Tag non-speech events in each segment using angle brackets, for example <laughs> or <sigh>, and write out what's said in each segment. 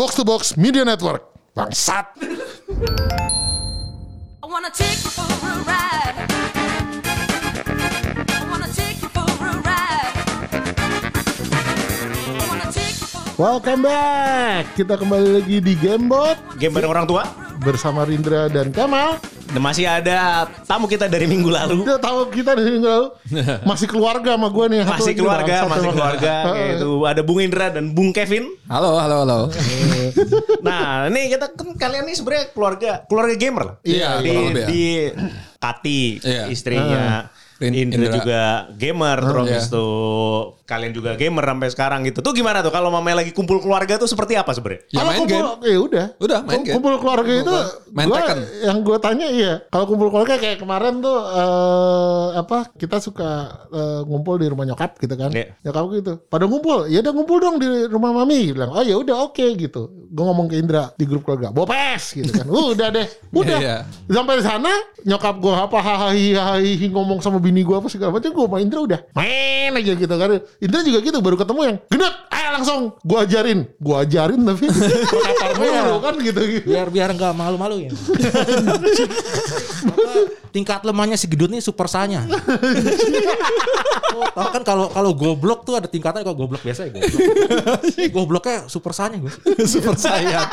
Box to Box Media Network. Bangsat. I wanna take you for a ride. I wanna take you for a ride. I wanna take you for Welcome back. Kita kembali lagi di Gamebot Game bareng orang tua. bersama Rindra dan Kamal. Dan masih ada tamu kita dari minggu lalu. Kita tahu kita dari minggu lalu <laughs> masih keluarga sama gue nih. Masih keluarga, bangsat masih keluarga. Itu ada Bung Indra dan Bung Kevin. Halo, halo, halo. <laughs> Nah, ini kita kan kalian ini sebenarnya keluarga keluarga gamer lah. Iya, di, ya. di Kati Iya. istrinya. Indra, Indra. juga gamer terus iya. itu kalian juga gamer sampai sekarang gitu. Tuh gimana tuh kalau mamanya lagi kumpul keluarga tuh seperti apa sebenarnya? Ya Kalau main kumpul, game. ya udah. Udah, main game. Kumpul keluarga itu Main gua, Tekken. yang gue tanya iya. Kalau kumpul keluarga kayak kemarin tuh eh, apa kita suka eh, ngumpul di rumah nyokap gitu kan. Iya. Nyokap gitu. Pada ngumpul, ya udah ngumpul dong di rumah mami. Bilang, "Oh ya udah oke gitu." Gue ngomong ke Indra di grup keluarga, "Bopes" gitu kan. Uh, <laughs> udah deh. Udah. Iya. Sampai di sana nyokap gue apa hahaha ngomong sama bini gue apa segala macam gue sama Indra udah main aja gitu kan. Indra juga gitu baru ketemu yang gendut, ayo langsung gue ajarin, gue ajarin tapi <laughs> mulu kan gitu. biar biar nggak malu-maluin. <laughs> Apa, tingkat lemahnya si gedut nih super sanya. oh, <laughs> tau kan kalau kalau goblok tuh ada tingkatan kalau goblok biasa ya goblok. Gobloknya super sanya gue. Super saya.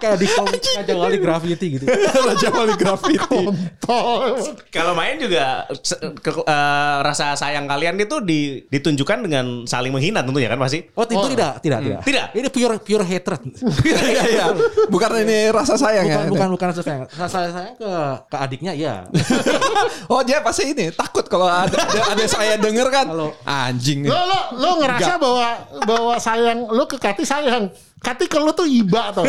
Kayak di komik Raja Wali Graffiti gitu. <laughs> Raja Wali Graffiti. Kalau main juga eh, rasa sayang kalian itu di- ditunjukkan dengan saling menghina tentunya kan pasti. Oh, itu tidak, tidak, tidak. Tidak? Ini pure pure hatred. <laughs> Iya, iya. Bukan ini rasa sayang Bukan, ya. bukan, bukan rasa sayang. Rasa sayang ke ke adiknya iya. <laughs> Oh, dia pasti ini takut kalau ada ada, ada saya denger kan. Kalau- Anjing nih. Lo lo lo ngerasa bahwa bahwa sayang lo ke Kati sayang. Kati lo tuh iba tau.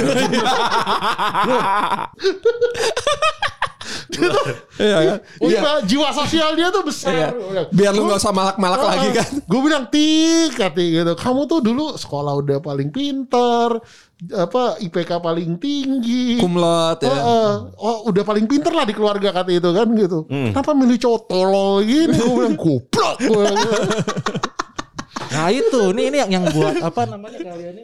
Iya kan? Iya. Iba jiwa sosial dia tuh besar. Iya. Biar lu nggak usah malak-malak lagi kan. Gue bilang tik Kati gitu. Kamu tuh dulu sekolah udah paling pinter, apa IPK paling tinggi. Kumlot ya. eh, oh, udah paling pinter lah di keluarga Kati itu kan gitu. Kenapa milih cowok tolol gini? Gue bilang goblok. <laughs> Nah itu, ini ini yang yang buat apa namanya kalian ini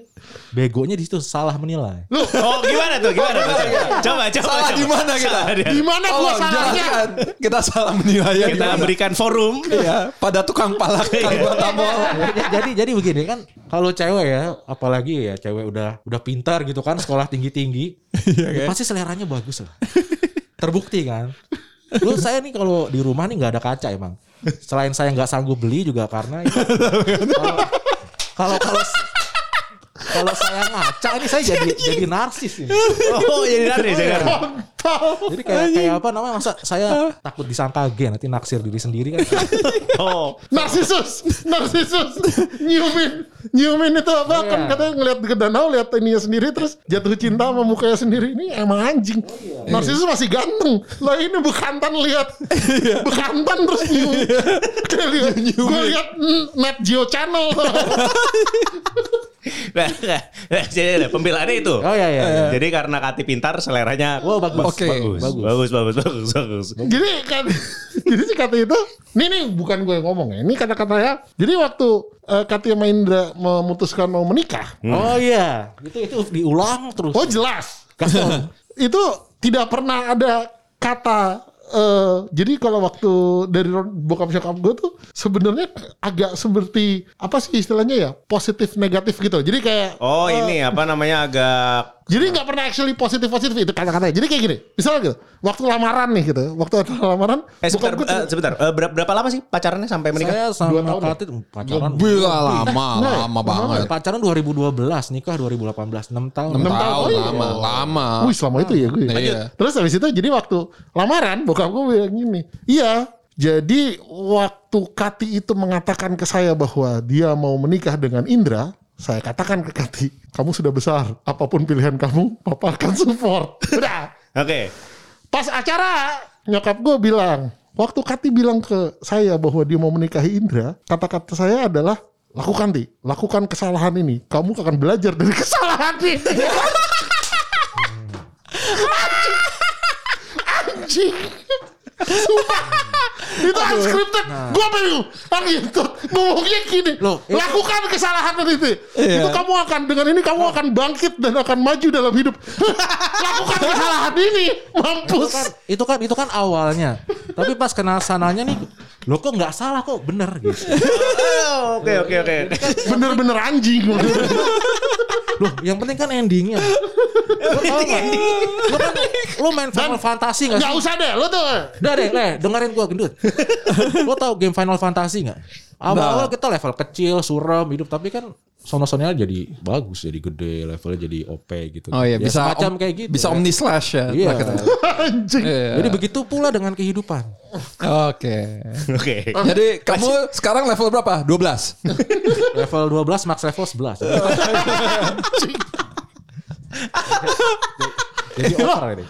begonya di situ salah menilai. Lu Oh gimana tuh? Gimana tuh? Coba, coba. Salah coba. di mana kita? Di mana gua salahnya? jelaskan. Kita salah menilai ya. Kita gimana? berikan forum. Iya, pada tukang palak Kalbatamol. jadi, jadi jadi begini kan kalau cewek ya apalagi ya cewek udah udah pintar gitu kan sekolah tinggi tinggi ya pasti seleranya bagus lah terbukti kan lu saya nih kalau di rumah nih nggak ada kaca emang selain saya nggak sanggup beli juga karena kalau kalau kalau saya ngaca ini saya jadi jadi narsis ini. Oh jadi nanti. jadi nanti. Jadi kayak kayak apa namanya? Masa saya takut disangka gay nanti naksir diri sendiri kan. <laughs> Oh. Narsisus, narsisus, nyiumin, nyiumin itu apa? Iya. kan katanya ngeliat ke danau lihat ininya sendiri terus jatuh cinta sama mukanya sendiri. Ini emang anjing. Narsisus masih ganteng, lah ini bekantan lihat, bekantan terus lihat, gue lihat Net Geo Channel. <laughs> Nah, <laughs> nah, jadi ada pembelaannya itu. Oh iya iya. iya. Jadi karena Kati pintar, seleranya Oh bagus. Oke. bagus, Bagus. bagus, bagus, bagus, bagus. jadi kan, jadi si kata itu, ini nih bukan gue yang ngomong ya, ini kata-katanya. Jadi waktu uh, Katia Maindra memutuskan mau menikah, Oh iya, itu itu diulang terus. oh jelas, <laughs> itu tidak pernah ada kata eh jadi kalau waktu dari bokap nyokap gue tuh sebenarnya agak seperti apa sih istilahnya ya? Positif negatif gitu. Jadi kayak Oh eh, ini apa namanya agak jadi nggak pernah actually positif positif itu kata-katanya jadi kayak gini misalnya gitu waktu lamaran nih gitu waktu ada lamaran Eh sebentar, gue eh, sebentar. Eh, berapa, berapa lama sih pacarannya sampai menikah? Saya Dua sama tahun ya? Katit pacaran. Bila lama, Nah, lama banget. Pacaran 2012, nikah 2018, 6 tahun. Enam tahun. tahun Oh, iya. lama, lama. Wih selama itu ya gue. Iya. Terus habis itu jadi waktu lamaran bokap gue bilang gini. Iya. Jadi waktu Kati itu mengatakan ke saya bahwa dia mau menikah dengan Indra. Saya katakan ke Kati. Kamu sudah besar. Apa pun pilihan kamu. Papa akan support. <laughs> Udah. Oke. Pas acara nyokap gue bilang. Waktu Kati bilang ke saya bahwa dia mau menikahi Indra. Kata-kata saya adalah. Lakukan Ti, lakukan kesalahan ini. Kamu akan belajar dari <laughs> kesalahan ini. <laughs> Anjing. <laughs> itu unscripted. Gua bingung. Ah gitu. Ngomongnya gini. Loh, itu- lakukan kesalahan itu. Iya. Itu kamu akan dengan ini kamu akan bangkit dan akan maju dalam hidup. <laughs> lakukan kesalahan ini. itu Mampus. kan itu kan itu kan awalnya tapi pas kena sananya nih lo kok nggak salah kok bener gitu <laughs> Oke oke oke. Bener-bener anjing. Loh yang penting kan endingnya. Lo tau nggak lo kan lo main Final Fantasy nggak Gak sih? usah deh. Lo tuh. udah deh leh dengerin gua gendut. <laughs> Lo tau game Final Fantasy nggak. Awal-awal kita level kecil suram hidup tapi kan sono-sononya jadi bagus jadi gede levelnya jadi OP gitu Oh iya Ya, bisa semacam om- kayak gitu Bisa ya. omni slash ya. iya <laughs> Anjing. Iya. jadi begitu pula dengan kehidupan Oke. Oke. Jadi kamu sekarang level berapa? 12. <laughs> level 12 max level 11 <laughs> jadi over ini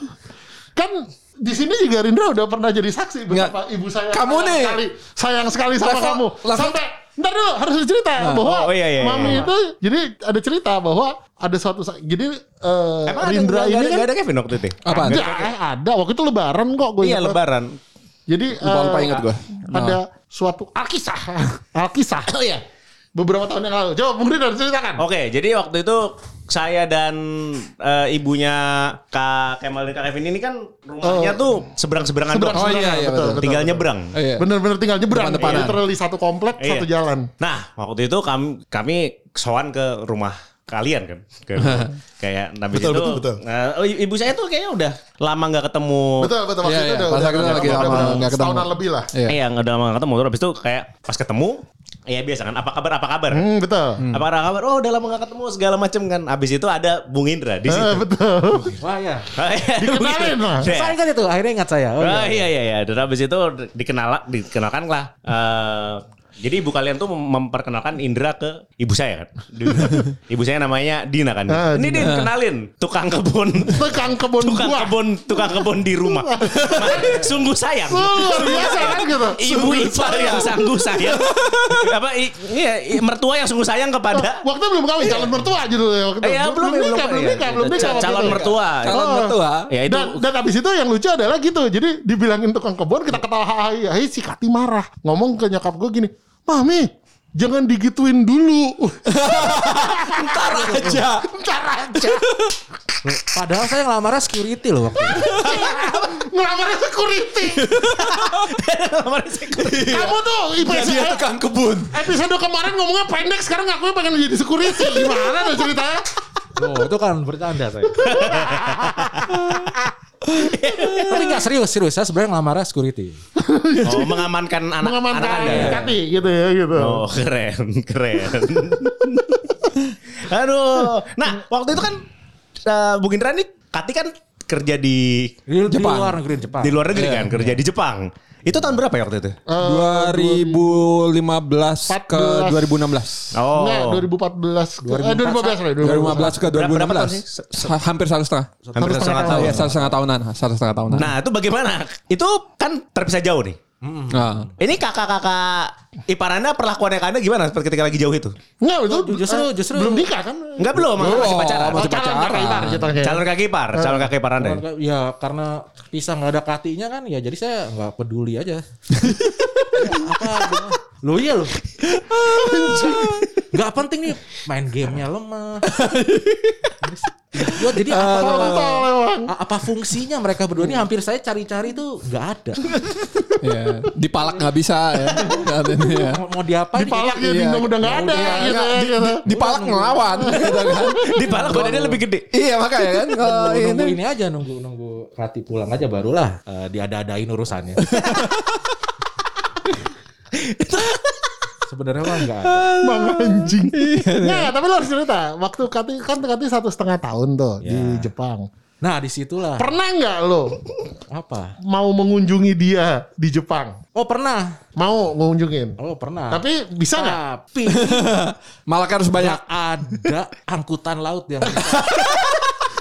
Kan di sini juga Rindra udah pernah jadi saksi Nggak. betapa ibu saya Kamu sayang nih. sekali, sayang sekali sama Level- kamu. level- Sampai ntar dulu harus cerita bahwa Oh, iya, iya, mami iya. itu jadi ada cerita bahwa ada suatu jadi eh, Emang ada, Rindra nggak ini ada, kan ada Kevin waktu itu? Apa? ada, eh, ada waktu itu lebaran kok gue Iya lebaran. Jadi Lupa- lupa eh, ingat gua. Ada suatu alkisah, <laughs> alkisah. Oh iya. Beberapa tahun yang lalu. Coba Bung Rindra ceritakan. Oke, jadi waktu itu saya dan eh, ibunya Kak Kemal dan Kak Kevin ini kan rumahnya tuh seberang-seberangan Seberang- doang. Oh iya, iya, betul, Tinggal nyebrang. Oh, iya. Bener-bener tinggal nyebrang. Literally satu komplek, Iya. satu jalan. Nah, waktu itu kami kami sowan ke rumah kalian kan. Ke, <laughs> kayak habis Betul, itu betul, betul. nah, oh, ibu saya tuh kayaknya udah lama nggak ketemu. Betul, betul. Iya, itu iya. udah, udah, kita udah, lagi udah, lama udah nggak ketemu. Setahunan lebih lah. Iya. Iya, nggak udah lama nggak ketemu. Terus habis itu kayak pas ketemu, ya biasa kan. Apa kabar? Apa kabar? Hmm, betul. Apa kabar? Oh, udah lama nggak ketemu segala macem kan. Habis itu ada Bung Indra di situ. Eh, betul. wah <laughs> ya Dikenalin lah. Iya. saya ingat itu akhirnya ingat saya oh, Oh, iya. iya iya iya. Dan habis itu dikenal dikenalkan lah. eh, jadi ibu kalian tuh mem- memperkenalkan Indra ke ibu saya kan. <laughs> ibu saya namanya Dina kan. Ah, Ini Dina. Din kenalin tukang kebun. Tukang kebun Tukang buah. kebun, tukang kebun di rumah. <laughs> Sungguh sayang. Luar biasa kan gitu. Ibu ipar sayang. yang sungguh sayang. Apa i- iya, i- mertua yang sungguh sayang kepada Waktu belum kawin, calon mertua judulnya waktu itu. Eh, ya, belum, belum belum, nikah, belum iya. nikah, belum nikah. Calon mertua. Calon Oh. mertua. Ya itu Dan, dan abis itu yang lucu adalah gitu. Jadi dibilangin tukang kebun kita ketawa hai hai si Kati marah. Ngomong ke nyokap gue gini, Mami jangan digituin dulu. <laughs> Ntar aja. Ntar aja. padahal saya ngelamarnya security loh waktu itu. <laughs> Ngelamarnya security. <laughs> Kamu tuh IPS Dia tukang kebun. episode kemarin ngomongnya pendek sekarang ngakunya pengen jadi security. Gimana tuh ceritanya? Oh, itu kan bercanda saya. Tapi nggak serius, serius. Saya sebenarnya ngelamarnya security. <laughs> Oh, mengamankan anak Mengamankan anak Anda. Kati gitu ya gitu. Oh keren, keren. <laughs> Aduh. Nah waktu itu kan uh, Bung Indra nih Kati kan kerja di Di, di Jepang. luar negeri Jepang. di luar negeri Iya, kan, kerja di Jepang. Itu tahun berapa ya waktu itu? Eh, 2015 ke 2016. Oh. Enggak, 2014 ke, eh, 2015 lah. 2015 ke Berapa- berapa tahun sih? 2016. Ha- Hampir satu setengah. Hampir satu setengah tahun. Iya, satu setengah tahunan. Satu setengah tahunan. Nah itu bagaimana? Itu kan terpisah jauh nih. Nah. Ini kakak-kakak ipar anda perlakuannya ke anda gimana ketika lagi jauh itu? Enggak, itu Justru- eh, justru- belum nikah kan? Enggak belum, Belum, masih pacaran. masih Oh, calon pacaran. kakak ipar ceritanya. Calon kakak ipar, calon kakak ipar anda. ya? Ya karena pisah nggak ada katinya kan ya jadi saya nggak peduli aja. <laughs> apa lo iya lo nggak penting nih main gamenya lemah Ya, jadi apa, Kontol emang. a- apa fungsinya mereka berdua ini hampir saya cari-cari tuh nggak ada Iya. Dipalak nggak bisa ya. Ya. mau, mau diapain Dipalak ya Iya. dingdong udah nggak ada Iya, gitu. nggak, di- gitu. Dipalak ngelawan gitu kan. Di palak badannya lebih gede. Iya makanya kan kalau nunggu, nunggu ini ini aja nunggu nunggu Rati pulang aja barulah eh, diada-adain urusannya. <laughs> Sebenarnya mah enggak ada. Bang anjing. <laughs> Nah, tapi lo harus cerita. Waktu Kati kan Kati satu setengah tahun tuh di Ya. Jepang. Nah, di situlah Pernah nggak lo apa? mau mengunjungi dia di Jepang? Oh pernah. Mau ngunjungin. Oh pernah. Tapi bisa nggak? Tapi <laughs> <laughs> malah kan harus banyak. ada angkutan laut yang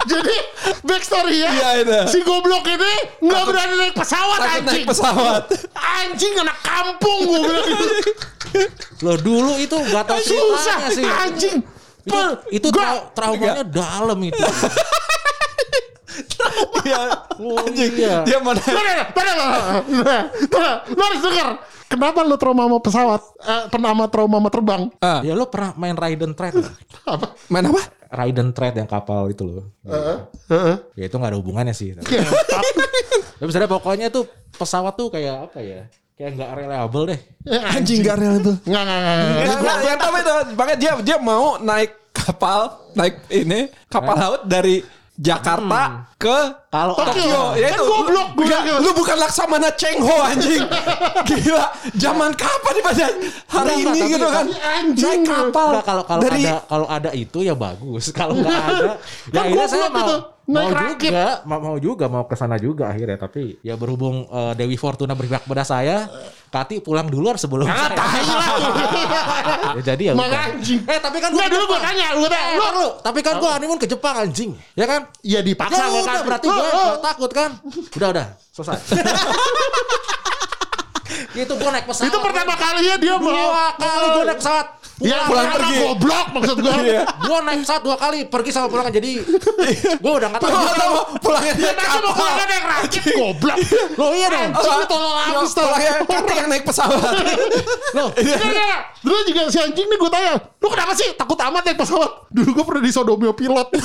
<laughs> Jadi backstory ya. Iya, itu. Si goblok ini nggak berani naik pesawat Takut anjing. naik pesawat. Anjing anak kampung gue bilang gitu. <laughs> Loh dulu itu tahu Susah ceritanya sih. anjing. Itu, itu trau- traumanya dalam itu. <laughs> Iya. Anjing. iya. Dia mana? Tunggu, tunggu, tunggu. Lu harus denger. Kenapa lu trauma sama pesawat? Eh, pernah sama trauma sama terbang? Ah, Ya lo pernah main Raiden Thread nggak? Apa? main apa? Raiden Thread yang kapal itu loh. Heeh. Ya itu nggak ada hubungannya sih. Tapi <laughs> Iya. tapi sebenarnya pokoknya tuh pesawat tuh kayak apa ya? Kayak nggak reliable deh. Anjing gak reliable. Nggak, nggak, nggak, nggak. Enggak, enggak, yang pertama itu makanya dia dia mau naik kapal, naik ini kapal laut dari Jakarta ke Kalau Tokyo. Ya Kan itu. goblok gue. Enggak, lu bukan Laksamana Cheng Ho anjing. <laughs> Gila, zaman kapan nih pada hari Enggak, ini gitu kan. anjing. Naik kapal. Nggak, kalau kalau dari ada kalau ada itu ya bagus. Kalau nggak ada, ya Kan akhirnya saya mau itu. mau rakit. juga, mau, mau juga mau ke sana juga akhirnya. Tapi ya berhubung eh, Dewi Fortuna berpihak pada saya, Kati pulang duluan sebelum Ah, saya. <laughs> ya, jadi ya udah. anjing. Eh tapi kan gua dulu gue Jepang. tanya. Gue tanya. Eh, Lu, lu. Tapi kan gua honeymoon ke Jepang anjing, ya kan? Iya dipaksa Ya udah, Kati. berarti gue oh. takut kan? Udah udah, selesai. <laughs> itu gue naik pesawat. Itu pertama kalinya dia mau. dua kali gue naik pesawat. Ya, pulang pergi. Goblok maksud gue. Gue naik pesawat dua kali, pergi sama pulang jadi gue udah nggak tahu. Pertama pulangnya Ya naik masa mau kapal. keluar naik rakit goblok. Lo iya dong. Anjing tolol abis tau. Pulangnya Kati yang naik pesawat. Lo. Dulu juga si anjing nih gue tanya, lu kenapa sih takut amat naik pesawat? Dulu gue pernah disodomio pilot. <laughs>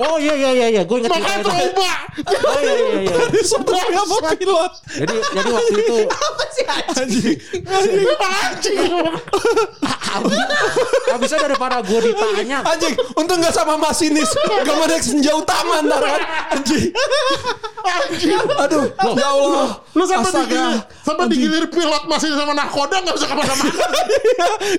Oh iya iya iya iya, gue Makanya cerita itu. trauma. Oh iya iya iya. Sebelum sama pilot. Jadi jadi waktu itu Anjing. Anjing. habisnya daripada gue ditanya Anjing, untung gak sama masinis. Gak mau naik senja utama ntar kan. Anjing. Anjing. Aduh, ya Allah. Lu sampai Astaga. digilir, sampai digilir pilot masih sama nakoda gak bisa ke mana-mana.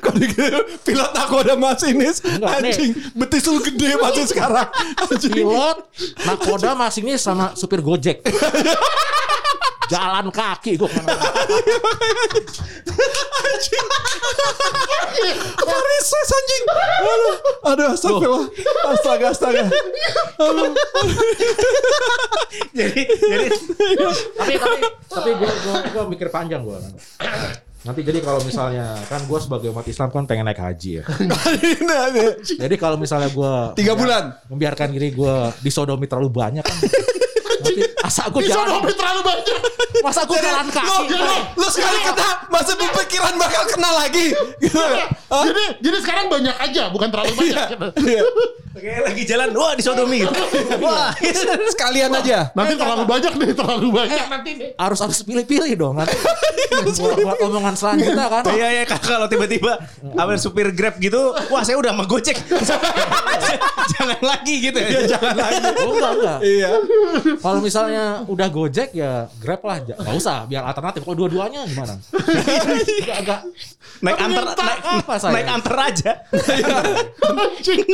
Kalau dikira pilot nakoda masinis, anjing, betis lu gede masih sekarang. Anjing. pilot, nakoda masinis sama supir gojek. Jalan kaki gue ke mana Varises anjing. Aduh, aduh astagfirullah. Astaga, astaga. jadi jadi tapi tapi tapi gue gue mikir panjang gue nanti jadi kalau misalnya kan gue sebagai umat Islam kan pengen naik haji ya <laughs> jadi kalau misalnya gue Tiga bulan. membiarkan diri gue disodomi terlalu banyak kan nanti asa gue jalan Disodomi terlalu banyak. masa gue jalan kaki lu, lu sekali kena, masih berpikiran bakal kena lagi. Gitu. Hah? Jadi jadi sekarang banyak aja, bukan terlalu banyak. Iya. kayak lagi jalan wah disodomi gitu. <laughs> wah Sekalian aja. Nanti terlalu banyak nih, terlalu banyak nanti nih. harus harus pilih-pilih dong nanti buat, omongan selanjutnya kan Iya iya Kak, kalau tiba-tiba ambil supir Grab gitu, wah saya udah sama Gojek. <laughs> jangan lagi gitu ya. jangan lagi. oh enggak enggak Iya. kalau misalnya udah gojek ya grab lah Ja- nggak usah biar alternatif kalau dua-duanya gimana agak agak Naik antar naik, apa saya? naik antar aja. <laughs> Anjing.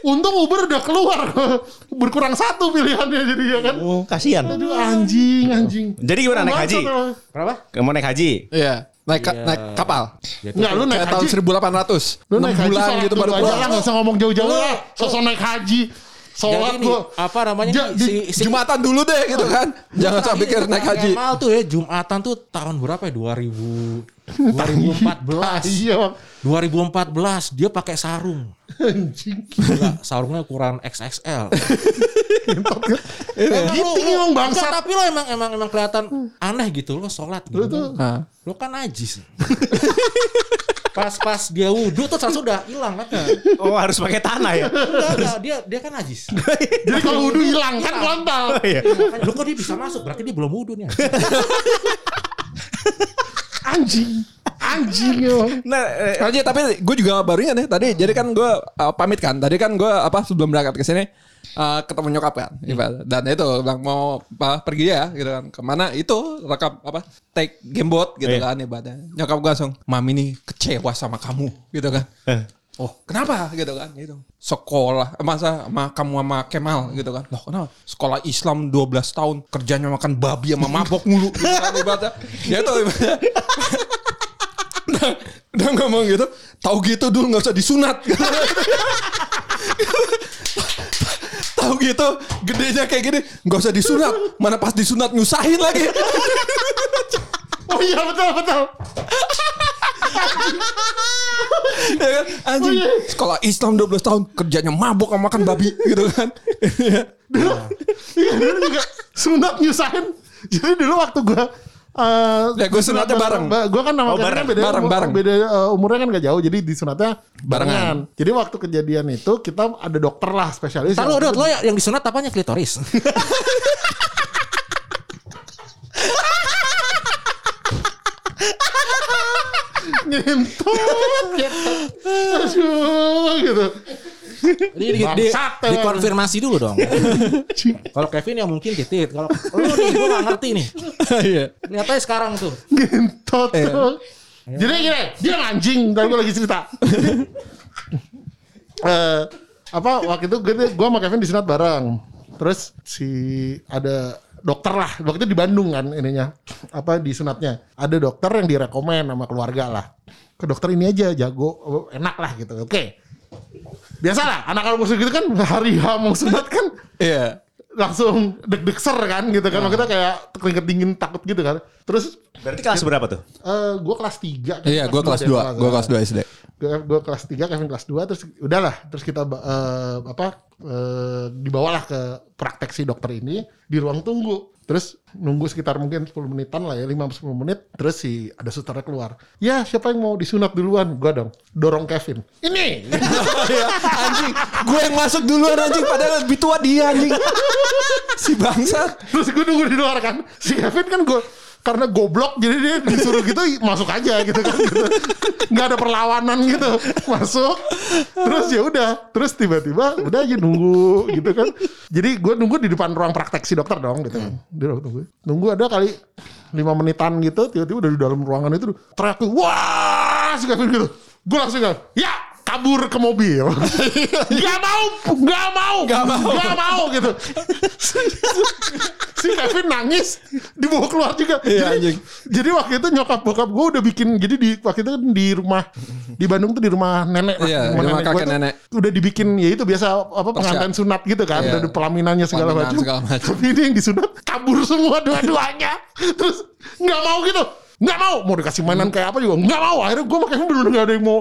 Untung Uber udah keluar. <laughs> Berkurang satu pilihannya jadi ya kan. Oh, kasihan. Aduh anjing, anjing. Jadi gimana naik haji? berapa Mau naik haji? Iya. Naik ka- Iya. naik kapal. Enggak, lu naik Kayak tahun haji. 1800. Lu 6 naik haji bulan gitu baru aja pulang. lah, nggak usah ngomong jauh-jauh lah. Sosok naik haji. Sholat ini, gua. apa namanya Ja- nih, si, si Jumatan dulu deh gitu kan. Jangan sampai pikir naik haji. Kemal tuh ya Jumatan tuh tahun berapa ya 2000 2014 Iya, Bang. 2014 dia pakai sarung Anjing. Gila, sarungnya ukuran XXL Gitu emang bangsa. Enggak, tapi lo emang emang emang kelihatan aneh gitu lo sholat gitu. Lu tuh Nah. Lo kan najis. <laughs> pas pas dia wudhu tuh terus udah hilang kan? Oh harus pakai tanah ya? Enggak, enggak, dia dia kan najis. <laughs> Jadi kalau wudhu hilang kan kontol. Iya. Makanya, Lo kok dia bisa masuk? Berarti dia belum wudhu nih. <laughs> Anjing. Anjing emang. Nah, eh, Aja tapi gue juga baru ingat nih tadi. Jadi kan gue uh, pamit kan. Tadi kan gue apa sebelum berangkat ke sini uh, ketemu nyokap kan. Ibarat. Dan itu bilang mau apa, pergi ya gitu kan. Ke mana itu rekam apa take gamebot gitu Iya. kan ibaratnya. Nyokap gue langsung, "Mami ini kecewa sama kamu." gitu kan. Eh. Oh kenapa gitu kan gitu Sekolah Masa sama kamu sama Kemal gitu kan Loh kenapa Sekolah Islam 12 tahun Kerjanya makan babi sama mabok mulu gitu kan ibaratnya Ya itu ibaratnya <laughs> <laughs> Udah, udah ngomong gitu Tahu gitu dulu gak usah disunat <laughs> Tahu gitu Gedenya kayak gini Gak usah disunat Mana pas disunat nyusahin lagi <laughs> Oh iya betul betul. Ya kan? Anjing, sekolah Islam 12 tahun kerjanya mabok sama makan babi gitu kan. Iya dulu juga sunat nyusahin. Jadi dulu waktu gue Uh, Ya, gua sunatnya bareng. Gue kan sama Oh, bareng. kan beda, Bareng, umur- bareng. beda uh, umurnya kan gak jauh. Jadi di sunatnya Barengan. barengan. Jadi waktu kejadian itu kita ada dokter lah spesialis. Tahu yang- Dot, lo yang disunat apanya klitoris? <laughs> Ngentot gitu. Aduh gitu. Jadi di, di, dikonfirmasi dulu dong. <laughs> Kalau Kevin ya mungkin titit. Kalau lo nih gue gak ngerti nih. Iya. Sekarang tuh. Ngentot tuh. Jadi gini, dia anjing. Tadi gue lagi cerita. <laughs> Eh, apa waktu itu gue gue sama Kevin disunat bareng. Terus si ada dokter lah waktu itu di Bandung kan ininya apa disunatnya ada dokter yang direkomen sama keluarga lah ke dokter ini aja jago enak lah gitu oke biasalah anak anak musuh gitu kan hari H mau sunat kan Iya. langsung deg-deg ser kan gitu kan makanya kayak keringet dingin takut gitu kan terus Berarti kelas berapa tuh? eh gue kelas 3 Iya, gue kelas 2. Gue kelas 2 SD. gue kelas 3 Kevin kelas 2 terus udahlah terus kita eh, apa eh, dibawalah ke praktek si dokter ini di ruang tunggu terus nunggu sekitar mungkin 10 menitan lah ya 5-10 menit terus si ada susternya keluar. Ya siapa yang mau disunat duluan? Gue dong. Dorong Kevin. Ini! Iya, <laughs> anjing, gue yang masuk duluan anjing. Padahal lebih tua dia anjing. <laughs> si bangsa. terus gue nunggu di luar kan. Si Kevin kan gue karena goblok jadi dia disuruh gitu masuk aja gitu kan. Gitu. nggak ada perlawanan gitu. Masuk. Terus ya udah. Terus tiba-tiba udah aja nunggu gitu kan. Jadi gue nunggu di depan ruang praktek si dokter dong gitu kan. Di ruang tunggu nunggu ada kali lima menitan gitu tiba-tiba udah di dalam ruangan itu teriak wah! Kevin gitu. Gue langsung ya kabur ke mobil. <laughs> Nggak mau nggak mau nggak mau. nggak mau gitu. Si Kevin nangis dibawa keluar juga. Iya, jadi, anjing. jadi waktu itu nyokap bokap gue udah bikin jadi di waktu itu kan di rumah di Bandung tuh di rumah nenek lah. Iya, di rumah gua kakek nenek. udah dibikin ya itu biasa apa pengantin sunat gitu kan Iya. udah ada pelaminannya segala macam. tapi ini yang disunat kabur semua dua-duanya. Terus nggak mau gitu. Nggak mau. Mau dikasih mainan kayak apa juga? Nggak mau. Akhirnya gue sama Kevin bener nggak ada yang mau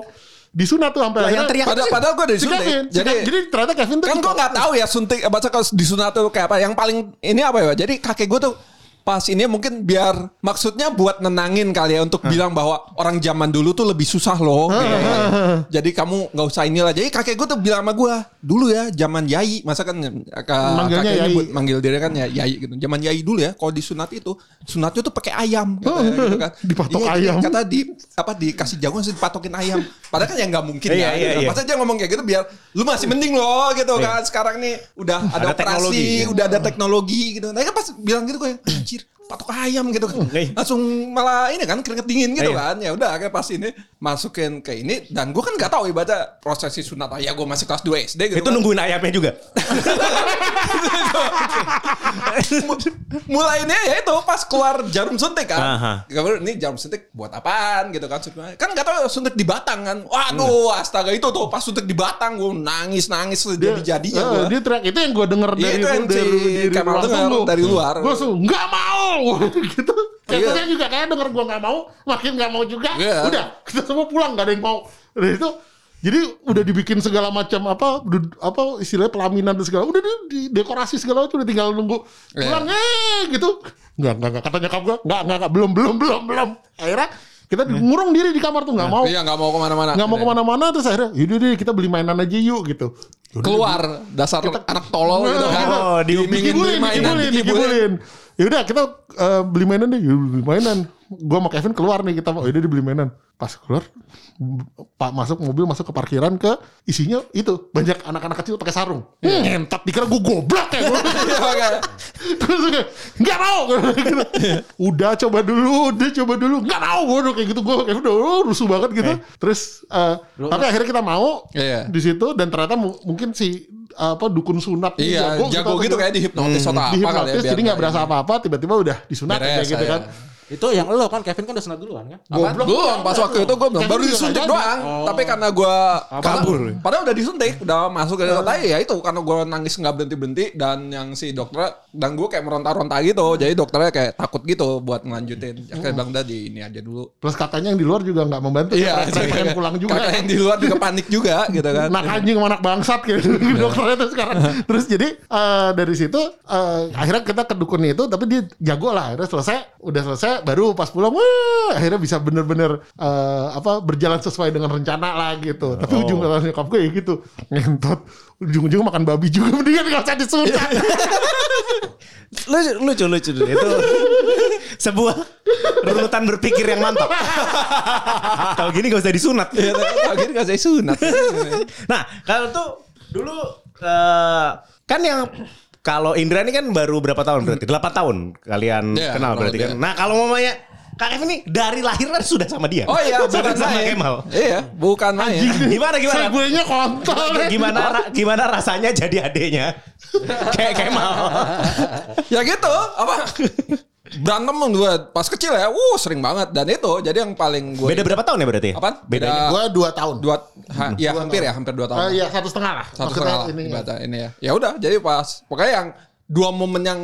disunat tuh sampai yang akhirnya- teriak Padahal, padahal gue Si disuntik. Kevin, si Jadi Kevin. jadi ternyata Kevin tuh kan gue nggak tahu ya suntik baca kalau disunat tuh kayak apa. Yang paling ini apa ya? Jadi kakek gue tuh pas ini mungkin biar maksudnya buat nenangin kali ya untuk bilang bahwa orang zaman dulu tuh lebih susah loh. gitu kan. Jadi kamu nggak usah inilah. Jadi kakek gue tuh bilang sama gue dulu ya zaman yai masa kan kakek yai. nyebut- manggil dia kan ya yai gitu. Zaman yai dulu ya kalau disunat itu sunatnya tuh pakai ayam katanya, gitu kan. <laughs> Dipatok Iya, ayam. Kata di apa dikasih jagung terus dipatokin ayam. Padahal kan ya nggak mungkin Iya, ya. iya, gitu. iya. Masa dia ngomong kayak gitu biar lu masih mending loh gitu kan. Sekarang nih udah ada, Ada operasi, teknologi, ya. udah ada teknologi gitu. Nah kan pas bilang gitu gue <clears throat> anjir patok ayam gitu kan. Iya. Langsung malah ini kan keringet dingin gitu Iya. kan. Ya udah kayak pas ini masukin ke ini dan gue kan nggak tahu ibadah prosesi sunat ayah gue masih kelas 2 SD gitu. Itu kan. nungguin ayamnya juga. <laughs> mulainya ya itu pas keluar jarum suntik kan. Aha. Ini jarum suntik buat apaan gitu kan. Kan nggak tahu suntik di Batang kan. Waduh, astaga itu tuh pas suntik di Batang gue nangis nangis jadi jadinya Eh, gue. dia teriak itu yang gue denger Iya, dari itu yang dari, dari tunggu. dari luar. Gue langsung nggak mau <laughs> gitu. Iya. Kayaknya juga kayak denger gue nggak mau, makin nggak mau juga. Iya. Udah kita semua pulang nggak ada yang mau. Dari itu jadi udah dibikin segala macam apa apa istilahnya pelaminan dan segala udah di, di- dekorasi segala macam udah tinggal nunggu Iya. pulang eh gitu nggak nggak nggak kata nyokap gue nggak nggak nggak belum belum belum belum akhirnya kita ngurung diri di kamar tuh nggak mau Iya nggak mau ke mana-mana. nggak mau ke mana-mana terus akhirnya yaudah deh kita beli mainan aja yuk gitu Keluar dasar anak tolol gitu kan. Oh, beli dikibulin, mainan, dikibulin, dikibulin. dikibulin. Yaudah kita eh, beli mainan deh, beli mainan. Gua sama Kevin keluar nih kita, yaudah dibeli mainan. Pas keluar, pak masuk mobil masuk ke parkiran ke isinya itu banyak anak-anak kecil pakai sarung. Ngentot dikira gue goblok ya. Gua. <laughs> Iya. Terus kayak nggak mau. <laughs> Gitu. Udah coba dulu, udah coba dulu. Nggak mau gue kayak gitu. Gue kayak udah oh, rusuh banget gitu. Terus eh, tapi akhirnya kita mau Iya. di situ dan ternyata mu- mungkin si apa dukun sunat ini Iya, jago gitu kayak dihipnotis atau apa kali ya. dihipnotis jadi nggak berasa apa-apa tiba-tiba udah disunat kayak gitu kan Itu yang lo kan Kevin kan udah sunat duluan kan? Apaan? belum pas waktu itu gue belum baru disuntik doang Oh. tapi karena gue Kabur. padahal udah disuntik udah masuk ke tapi ya itu karena gue nangis nggak berhenti berhenti dan yang si dokter dan gue kayak meronta-ronta gitu jadi dokternya kayak takut gitu buat ngelanjutin ya kayak bilang udah di ini aja dulu Plus kakaknya yang di luar juga nggak membantu. iya Saya pengen pulang juga. kakak yang di luar juga panik juga gitu kan Nak anjing sama anak bangsat gitu <laughs> dokternya tuh sekarang. Terus jadi eh, dari situ eh, akhirnya kita ke dukun itu tapi dia jago lah. Akhirnya selesai, udah selesai baru pas pulang wah akhirnya bisa bener-bener eh, apa berjalan sesuai dengan rencana lah gitu. Tapi ujung kata nyokap gue ya gitu. Ngentot. Ujung-ujung makan babi juga <laughs> mendingan gak usah disunat. lucu lucu lucu itu sebuah runutan berpikir yang mantap kalau gini gak usah disunat Iya, akhirnya gak saya sunat nah kalau tuh dulu eh, kan yang kalau Indra ini kan baru berapa tahun berarti? 8 tahun kalian Iya, kenal berarti kan? Nah kalau mamanya Kak Kevin ini dari lahir kan sudah sama dia? Oh iya <laughs> sudah bukan sama main. Kemal? Iya bukan main. Gimana gimana? Seguenya kontol. gimana ra- gimana rasanya jadi adeknya? <laughs> Kayak Kemal. Ya gitu apa berantem gue pas kecil ya uh sering banget dan itu jadi yang paling gue beda berapa tahun ya berarti Apaan? bedanya Beda- Gue dua tahun. dua ha- ya hampir ya hampir dua tahun Eh, Iya satu setengah lah. satu Maksudnya setengah ini. ibaratnya ini ya ya udah jadi pas pokoknya yang dua momen yang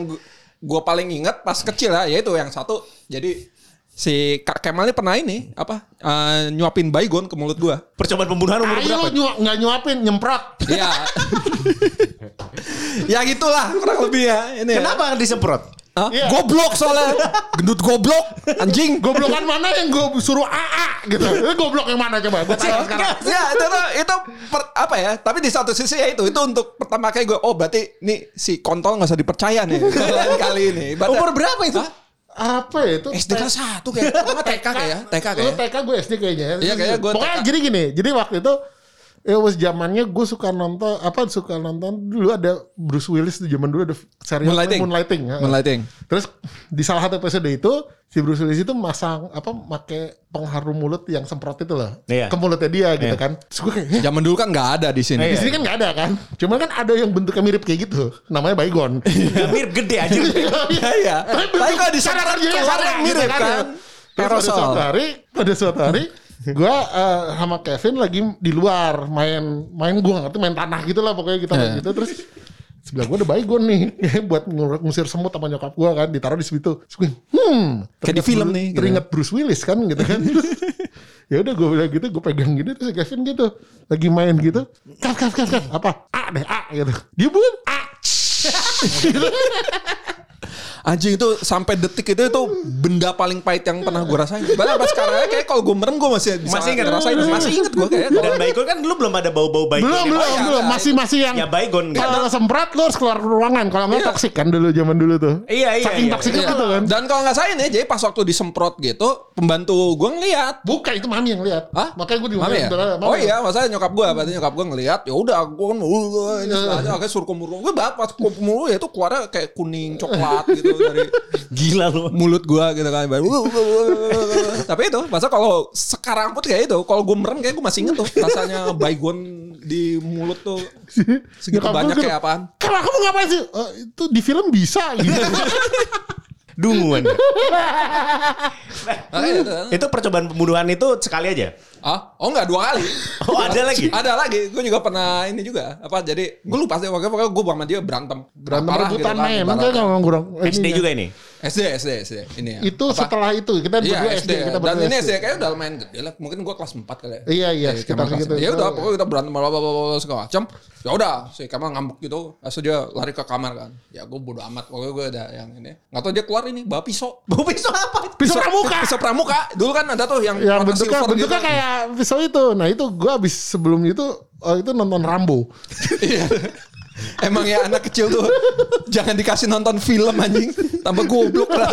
gue paling ingat pas kecil ya yaitu yang satu jadi si Kak Kemal ini pernah ini apa eh, nyuapin baygon ke mulut gue percobaan pembunuhan umur Ayo berapa lu nyuap, nggak nyuapin, nyemprot. ya <laughs> ya gitulah kurang lebih ya ini ya. kenapa disemprot Hah? Iya. goblok soalnya gendut goblok anjing Goblokan mana yang gue suruh AA gitu. Itu goblok yang mana coba? Gue tanya sekarang. ya itu tuh itu per- apa ya tapi di satu sisi ya itu itu untuk pertama kali gue oh berarti nih si kontol nggak usah dipercaya nih <laughs> lain kali ini Ibaratnya- umur berapa itu Hah? Apa ya itu? SD kelas satu kayak nggak TK kayak ya TK kayak Lu TK gue SD kayaknya. Iya, kayaknya gue Pokoknya TK. jadi gini. Jadi waktu itu ya was zamannya gue suka nonton apa suka nonton dulu ada Bruce Willis tuh zaman dulu ada serial Moonlighting. Moonlighting. ya. Moonlighting. Terus di salah satu episode itu si Bruce Willis itu masang apa pakai pengharum mulut yang semprot itu loh Iya. ke mulutnya dia gitu Iya. kan. Terus gue kayak "Heh, Zaman dulu kan nggak ada di sini. di sini kan nggak ada kan. Cuma kan ada yang bentuknya mirip kayak gitu. Namanya baygon. <laughs> mirip gede aja Iya iya. Tapi kalau di sana sama, yang mirip gitu kan. Terus pada suatu hari, pada suatu hari, gue eh, sama Kevin lagi di luar main main gue ngerti main tanah gitu lah pokoknya kita Iya. gitu. Terus sebelah gue ada baygon nih <laughs> buat ngusir semut sama nyokap gue kan ditaruh di situ. Terus gue, hmm Kayak di film nih, gitu. teringat Bruce Willis kan gitu kan. <laughs> Terus, ya udah gue bilang gitu gue pegang gitu terus Kevin gitu lagi main gitu. Kaf kaf kaf kaf apa? A deh A gitu. Dia bukan A. <laughs> Gitu. Anjing itu sampai detik itu itu benda paling pahit yang pernah gue rasain. Bahkan pas sekarang kayak kalau gue merem gue masih bisa Masih ingat? rasain. Masih inget gue kayak. dan baygon kan dulu belum ada bau-bau baygon belum belum iya, belum iya, masih masih yang ya baygon gitu. Kalau semprot lu harus keluar ruangan. Kalau nggak Iya. toksik kan dulu zaman dulu tuh. Iya, iya, Saking iya. toksiknya Iya. gitu kan. Dan kalau nggak salah nih, jadi pas waktu disemprot gitu, pembantu gue ngeliat. Bukan itu mami yang lihat. Hah? Makanya gue di Mami ya? Oh iya, masalahnya nyokap gue, berarti nyokap gue ngeliat, ya udah, gue kan, ini setelahnya akhirnya suruh kumur gue, banget pas kumur ya itu keluarnya kayak kuning coklat gitu dari gila lu mulut gue gitu kan. Baru, uh, uh, uh, uh. Tapi itu, masa kalau sekarang pun kayak itu, kalau gue merem kayak gue masih inget tuh rasanya baygon di mulut tuh segitu gua banyak kayak apaan. Kalau kamu ngapain sih? "Eh, itu di film bisa gitu. <laughs> dunguan Makanya <laughs> itu, itu percobaan pembunuhan itu sekali aja Ah, oh enggak dua kali. <laughs> oh ada lagi Ada lagi, gue juga pernah ini juga. Apa jadi gue lupa sih pokoknya pokoknya gue sama dia berantem. Berantem Parah rebutan gitu kan, ibaratnya. Makanya kurang. SD juga ini SD SD SD ini ya. Itu Apa? setelah itu kita Iya berdua SD, SD. Kita dan berdua ini SD. SD kayak udah lumayan gede lah. Mungkin gue kelas 4 kali ya. Iya iya Jadi sekitar kelas- Ya udah pokoknya kita berantem bla bla bla segala macam. Ya udah si Kemal ngambek gitu. Lalu dia lari ke kamar kan. Ya gue bodo amat. Pokoknya gue ada yang ini. Nggak tahu dia keluar ini bawa pisau. <laughs> bau pisau apa Pisau pramuka. <laughs> Pisau pramuka. Dulu kan ada tuh yang Yang bentuknya silver bentuknya gitu. kayak pisau itu. Nah itu gue abis sebelum itu oh, itu nonton Rambo. <laughs> Emang ya anak kecil tuh jangan dikasih nonton film anjing. Tambah goblok kan.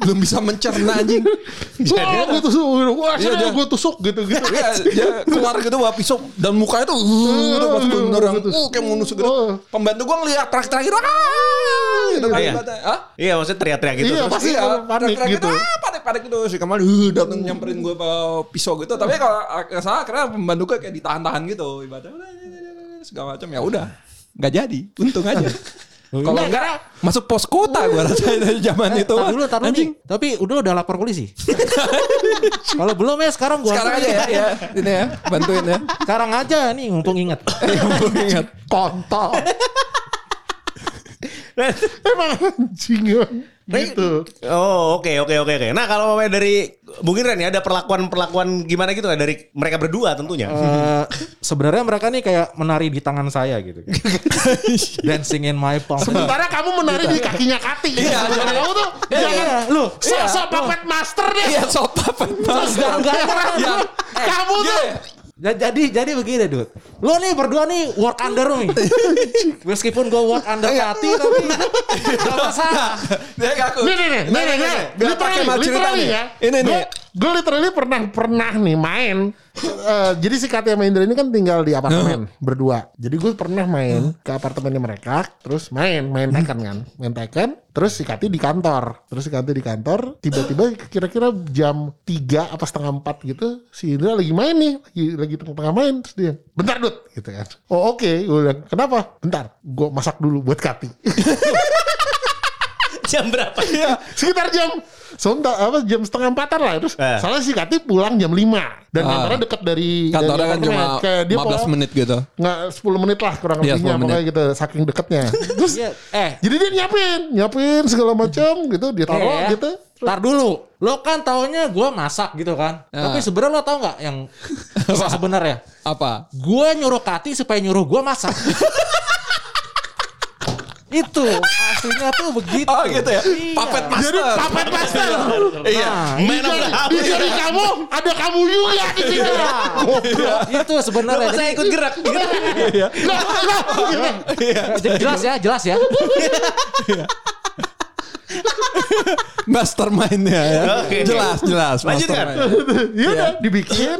Belum bisa mencerna anjing. Wah gue tusuk. Wah Iya, dia- gue tusuk gitu gitu. Iya, dia keluar gitu bawa pisau dan mukanya tuh uh, udah pas bener yang uh, kayak mau nusuk gitu. Oh. Pembantu gua ngeliat terakhir-terakhir ah gitu Iya. iya maksudnya teriak-teriak gitu Iya, pasti Iya, panik teriak-teriak gitu. Ah, panik-panik gitu si Kamal uh, datang nyamperin gue bawa pisau gitu. Tapi kalau nggak salah karena pembantu gue kayak ditahan-tahan gitu ibaratnya udah, segala macam ya udah nggak jadi untung aja <laughs> Kalau enggak masuk pos kota gua rasa dari zaman itu. Tar dulu, tar dulu nih. Tapi udah udah lapor polisi. <laughs> Kalau belum ya sekarang gua Sekarang aja ya, ya. Ini ya, bantuin ya. Sekarang aja nih mumpung inget. <laughs> Mumpung ingat. kontol. Emang anjing. Gitu. Oh oke oke oke oke. Nah kalau dari Bung Indra nih ada perlakuan perlakuan gimana gitu nggak dari mereka berdua tentunya. Eh, sebenarnya mereka nih kayak menari di tangan saya gitu. <laughs> Dancing in my palm. Sementara kamu menari di kakinya Kati. Iya, Jangan kamu tuh jangan Iya, lu. sok-sok puppet master deh. Iya, enggak, enggak. Ya. Kamu tuh Jadi jadi begini, Dut. Lo nih berdua nih work under nih. <laughs> Meskipun gue work under Kati tapi <laughs> gak masalah. Dia ngaku. Nih nih nih, nih nih cerita literally nih. ya. Ini nih. Gue literally pernah pernah nih main. Eh, jadi si Kati sama Indra ini kan tinggal di apartemen berdua. Jadi gue pernah main ke apartemennya mereka, terus main main Tekken kan, main Tekken. Terus si Kati di kantor, terus si Kati di kantor. Tiba-tiba kira-kira jam 3 apa setengah 4 gitu, si Indra lagi main nih, lagi lagi tengah-tengah main. Terus dia, bentar dud, gitu kan. Oh oke, gue bilang kenapa? Bentar, gue masak dulu buat Kati. <laughs> Jam berapa? sekitar jam sontak apa jam setengah empatan lah terus Eh. soalnya si Kati pulang jam 5 dan Ah. kantornya dekat dari Kantornya dari kan cuma kayak dia 15 pulang menit gitu. nggak 10 menit lah kurang Iya, lebihnya 10 menit. pokoknya gitu saking deketnya <laughs> terus Iya, eh jadi dia nyiapin nyiapin segala macam gitu dia taruh Eh, ya. gitu Ntar dulu, lo kan taunya gue masak gitu kan. Ah. Tapi sebenarnya lo tau nggak yang <laughs> sebenarnya? Apa? Gue nyuruh Kati supaya nyuruh gue masak. <laughs> Itu aslinya tuh begitu. Oh gitu ya. Iya. Puppet master. jadi puppet master Iya. Nah, di Man of the house. di jari kamu ada kamu juga di sini Iya. itu sebenarnya. Saya ikut gerak? Nah, nah, gitu. jelas ya, jelas ya. Mastermind-nya ya. Oke. Jelas, jelas. Lanjutkan. Iya udah dibikin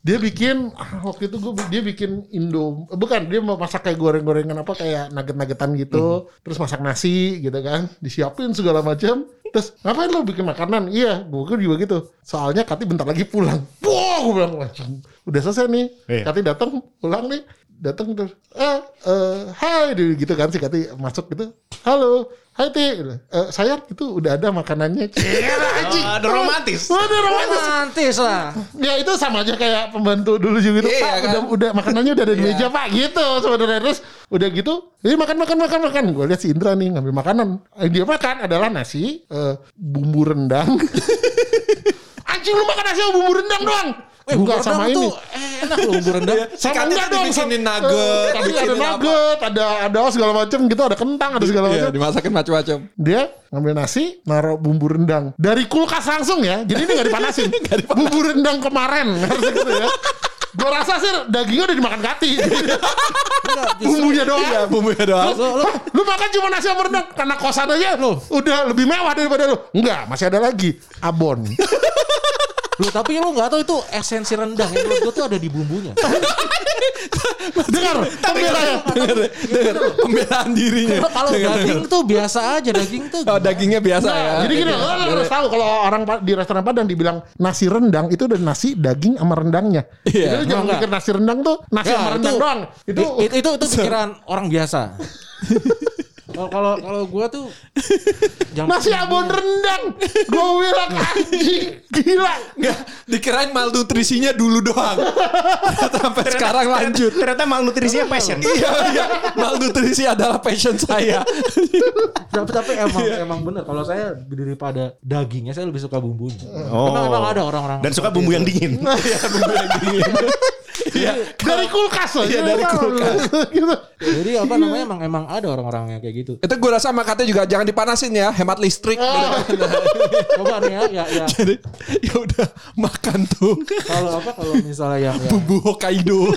dia bikin ah, waktu itu gue dia bikin Indo bukan dia mau masak kayak goreng-gorengan apa kayak nugget-nuggetan gitu. Terus masak nasi gitu kan disiapin segala macam terus ngapain lo bikin makanan? Iya gue juga gitu. Soalnya Kati bentar lagi pulang. Wah gue bilang "Anjing, udah selesai nih. Iya. Kati datang pulang nih datang terus eh eh, hai gitu kan si Kati masuk gitu halo hai Ti Eh, sayang itu udah ada makanannya anjing. Oh, ada romantis. Wah, ada romantis Romantis lah. Ya itu sama aja kayak pembantu dulu juga gitu. Iya, Pak, kan? udah udah makanannya udah ada di meja Pak gitu sebenarnya terus udah gitu. Ini makan makan makan makan. Gue lihat si Indra nih ngambil makanan. Yang dia makan adalah nasi, eh, bumbu rendang. <laughs> Anjing lu makan nasi sama bumbu rendang doang. Eh, Enggak sama ini. tuh enak loh bumbu rendang. <laughs> Sama enggak dong. sama- nugget, eh, Tapi ada nugget, ada ada segala macam gitu, ada kentang, ada segala Iya, macam. dimasakin macam-macam. Dia ngambil nasi, naruh bumbu rendang dari kulkas langsung ya. Jadi ini nggak dipanasin. <laughs> bumbu rendang kemarin <laughs> harus gitu ya. Gue rasa sih dagingnya udah dimakan kati. Justru- Bumbunya doang. Iya, bumbunya doang. Lo, lo, Lu makan cuma nasi sama rendang karena kosan aja lu udah lebih mewah daripada lu. Enggak, masih ada lagi abon. Lo, tapi lo nggak tahu itu esensi rendang yang menurut gue tuh ada di bumbunya. Dengar, pembelanya. Dengar. Pembelaan dirinya. Kalau daging tuh biasa aja daging tuh. Oh, dagingnya biasa ya. Nah, jadi gini, lo harus tahu kalau orang di restoran Padang dibilang nasi rendang itu udah nasi daging sama rendangnya. Iya, Jadi lu jangan pikir nasi rendang tuh nasi Ya, sama rendang doang. Itu, itu itu <laughs> pikiran orang biasa. <laughs> Kalau kalau gua tuh <laughs> jangan nasi abon rendang. Gue bilang anjing, gila. Enggak, dikirain malnutrisinya dulu doang. <laughs> Sampai sekarang lanjut. Ternyata malnutrisinya <laughs> passion. Iya, iya. Malnutrisi adalah passion saya. tapi, tapi emang emang bener kalau saya daripada dagingnya saya lebih suka bumbunya. Oh. Emang, emang ada orang-orang Dan suka bumbu yang dingin. Iya, bumbu yang dingin. Iya. Dari kulkas aja. Iya, dari kulkas. <laughs> gitu. Jadi apa namanya emang emang ada orang-orang yang kayak gitu. Itu gue rasa makanya juga jangan dipanasin ya, hemat listrik. Coba nih ya ya, ya. Jadi ya udah makan tuh kalau apa kalau misalnya yang, yang bumbu Hokkaido.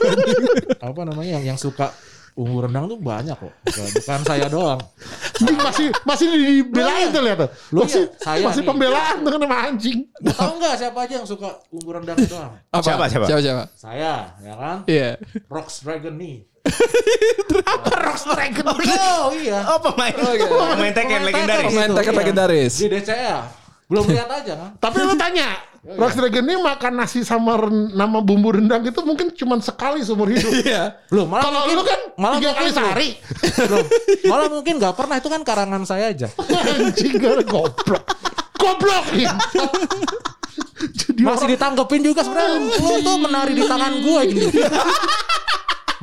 apa namanya yang yang suka bumbu rendang tuh banyak kok. Bukan, bukan saya doang. Ini masih masih dibelain tuh lihat tuh. Masih iya, saya masih nih. pembelaan tuh sama anjing. Tahu nggak siapa aja yang suka bumbu rendang doang? Apa? Siapa, siapa? Siapa siapa? Saya, ya kan? Iya. Rox Dragon nih. Apa Rox Dragon? Oh iya. Oh pemain. Pemain Tekken Pemain legendaris. Tekken. Pemain Itu, Tekken iya. legendaris. Di DCA. Belum lihat aja kan? Tapi lu tanya, <laughs> Rex Dragon ini makan nasi sama nama bumbu rendang itu mungkin cuma sekali seumur hidup. <laughs> Iya. Loh, malah Kalau mungkin, lu kan malah tiga kali sehari. <laughs> Malah mungkin nggak pernah itu kan karangan saya aja. Anjing gak goblok. Goblok. Jadi Masih ditanggepin juga sebenarnya. Lu tuh menari di tangan gue gitu.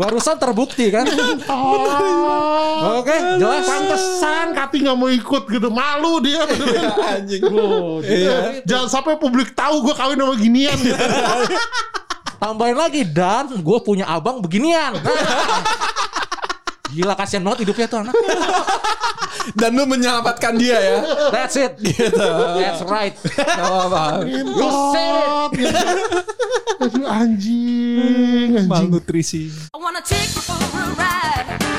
Barusan terbukti kan. Oh, <laughs> Oke, jelas. pantesan Kati nggak mau ikut gitu. Malu dia. <laughs> Anjing. Iya. Jangan sampai publik tahu gue kawin sama ginian gitu. <laughs> Tambahin lagi dan gue punya abang beginian. Gila kasihan banget hidupnya tuh anak. <laughs> Dan lu menyelamatkan dia ya. That's it. Gitu. That's right. Gak apa-apa. You said it. Aduh anjing, anjing. Malnutrisi. I wanna take you for a ride.